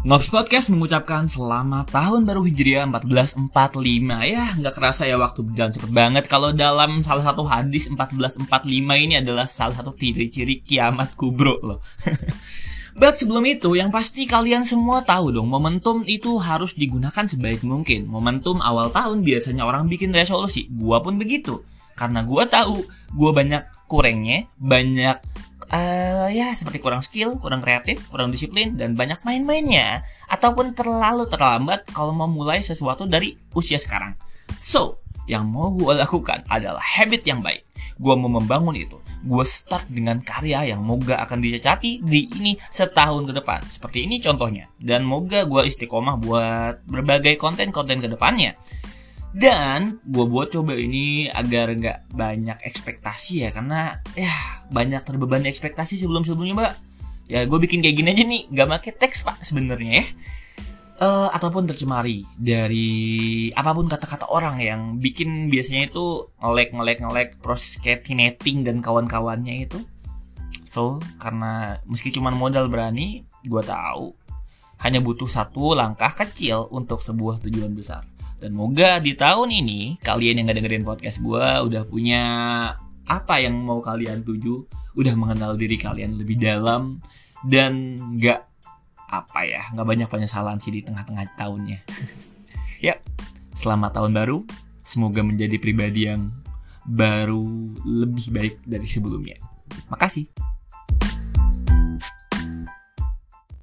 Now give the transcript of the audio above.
Ngobs Podcast mengucapkan selamat tahun baru Hijriah 1445 Ya nggak kerasa ya waktu berjalan cepet banget. Kalau dalam salah satu hadis 1445 ini adalah salah satu ciri-ciri kiamat kubro loh. But sebelum itu yang pasti kalian semua tahu dong Momentum itu harus digunakan sebaik mungkin. Momentum awal tahun biasanya orang bikin resolusi. Gua pun begitu. Karena gua tahu gua banyak kurangnya Banyak uh, ya seperti kurang skill, kurang kreatif, kurang disiplin dan banyak main-mainnya ataupun terlalu terlambat kalau mau mulai sesuatu dari usia sekarang. So, yang mau gue lakukan adalah habit yang baik. Gue mau membangun itu. Gue start dengan karya yang moga akan dicacati di ini setahun ke depan. Seperti ini contohnya. Dan moga gue istiqomah buat berbagai konten-konten ke depannya. Dan gue buat coba ini agar nggak banyak ekspektasi ya karena ya banyak terbebani ekspektasi sebelum sebelumnya mbak. Ya gue bikin kayak gini aja nih nggak pakai teks pak sebenarnya ya. Uh, ataupun tercemari dari apa pun kata-kata orang yang bikin biasanya itu ngelek ngelek ngelek proses netting dan kawan-kawannya itu. So karena meski cuma modal berani, gue tahu hanya butuh satu langkah kecil untuk sebuah tujuan besar. Dan moga di tahun ini kalian yang gak dengerin podcast gue udah punya apa yang mau kalian tuju, udah mengenal diri kalian lebih dalam dan gak apa ya nggak banyak penyesalan sih di tengah-tengah tahunnya. ya, selamat tahun baru. Semoga menjadi pribadi yang baru lebih baik dari sebelumnya. Makasih.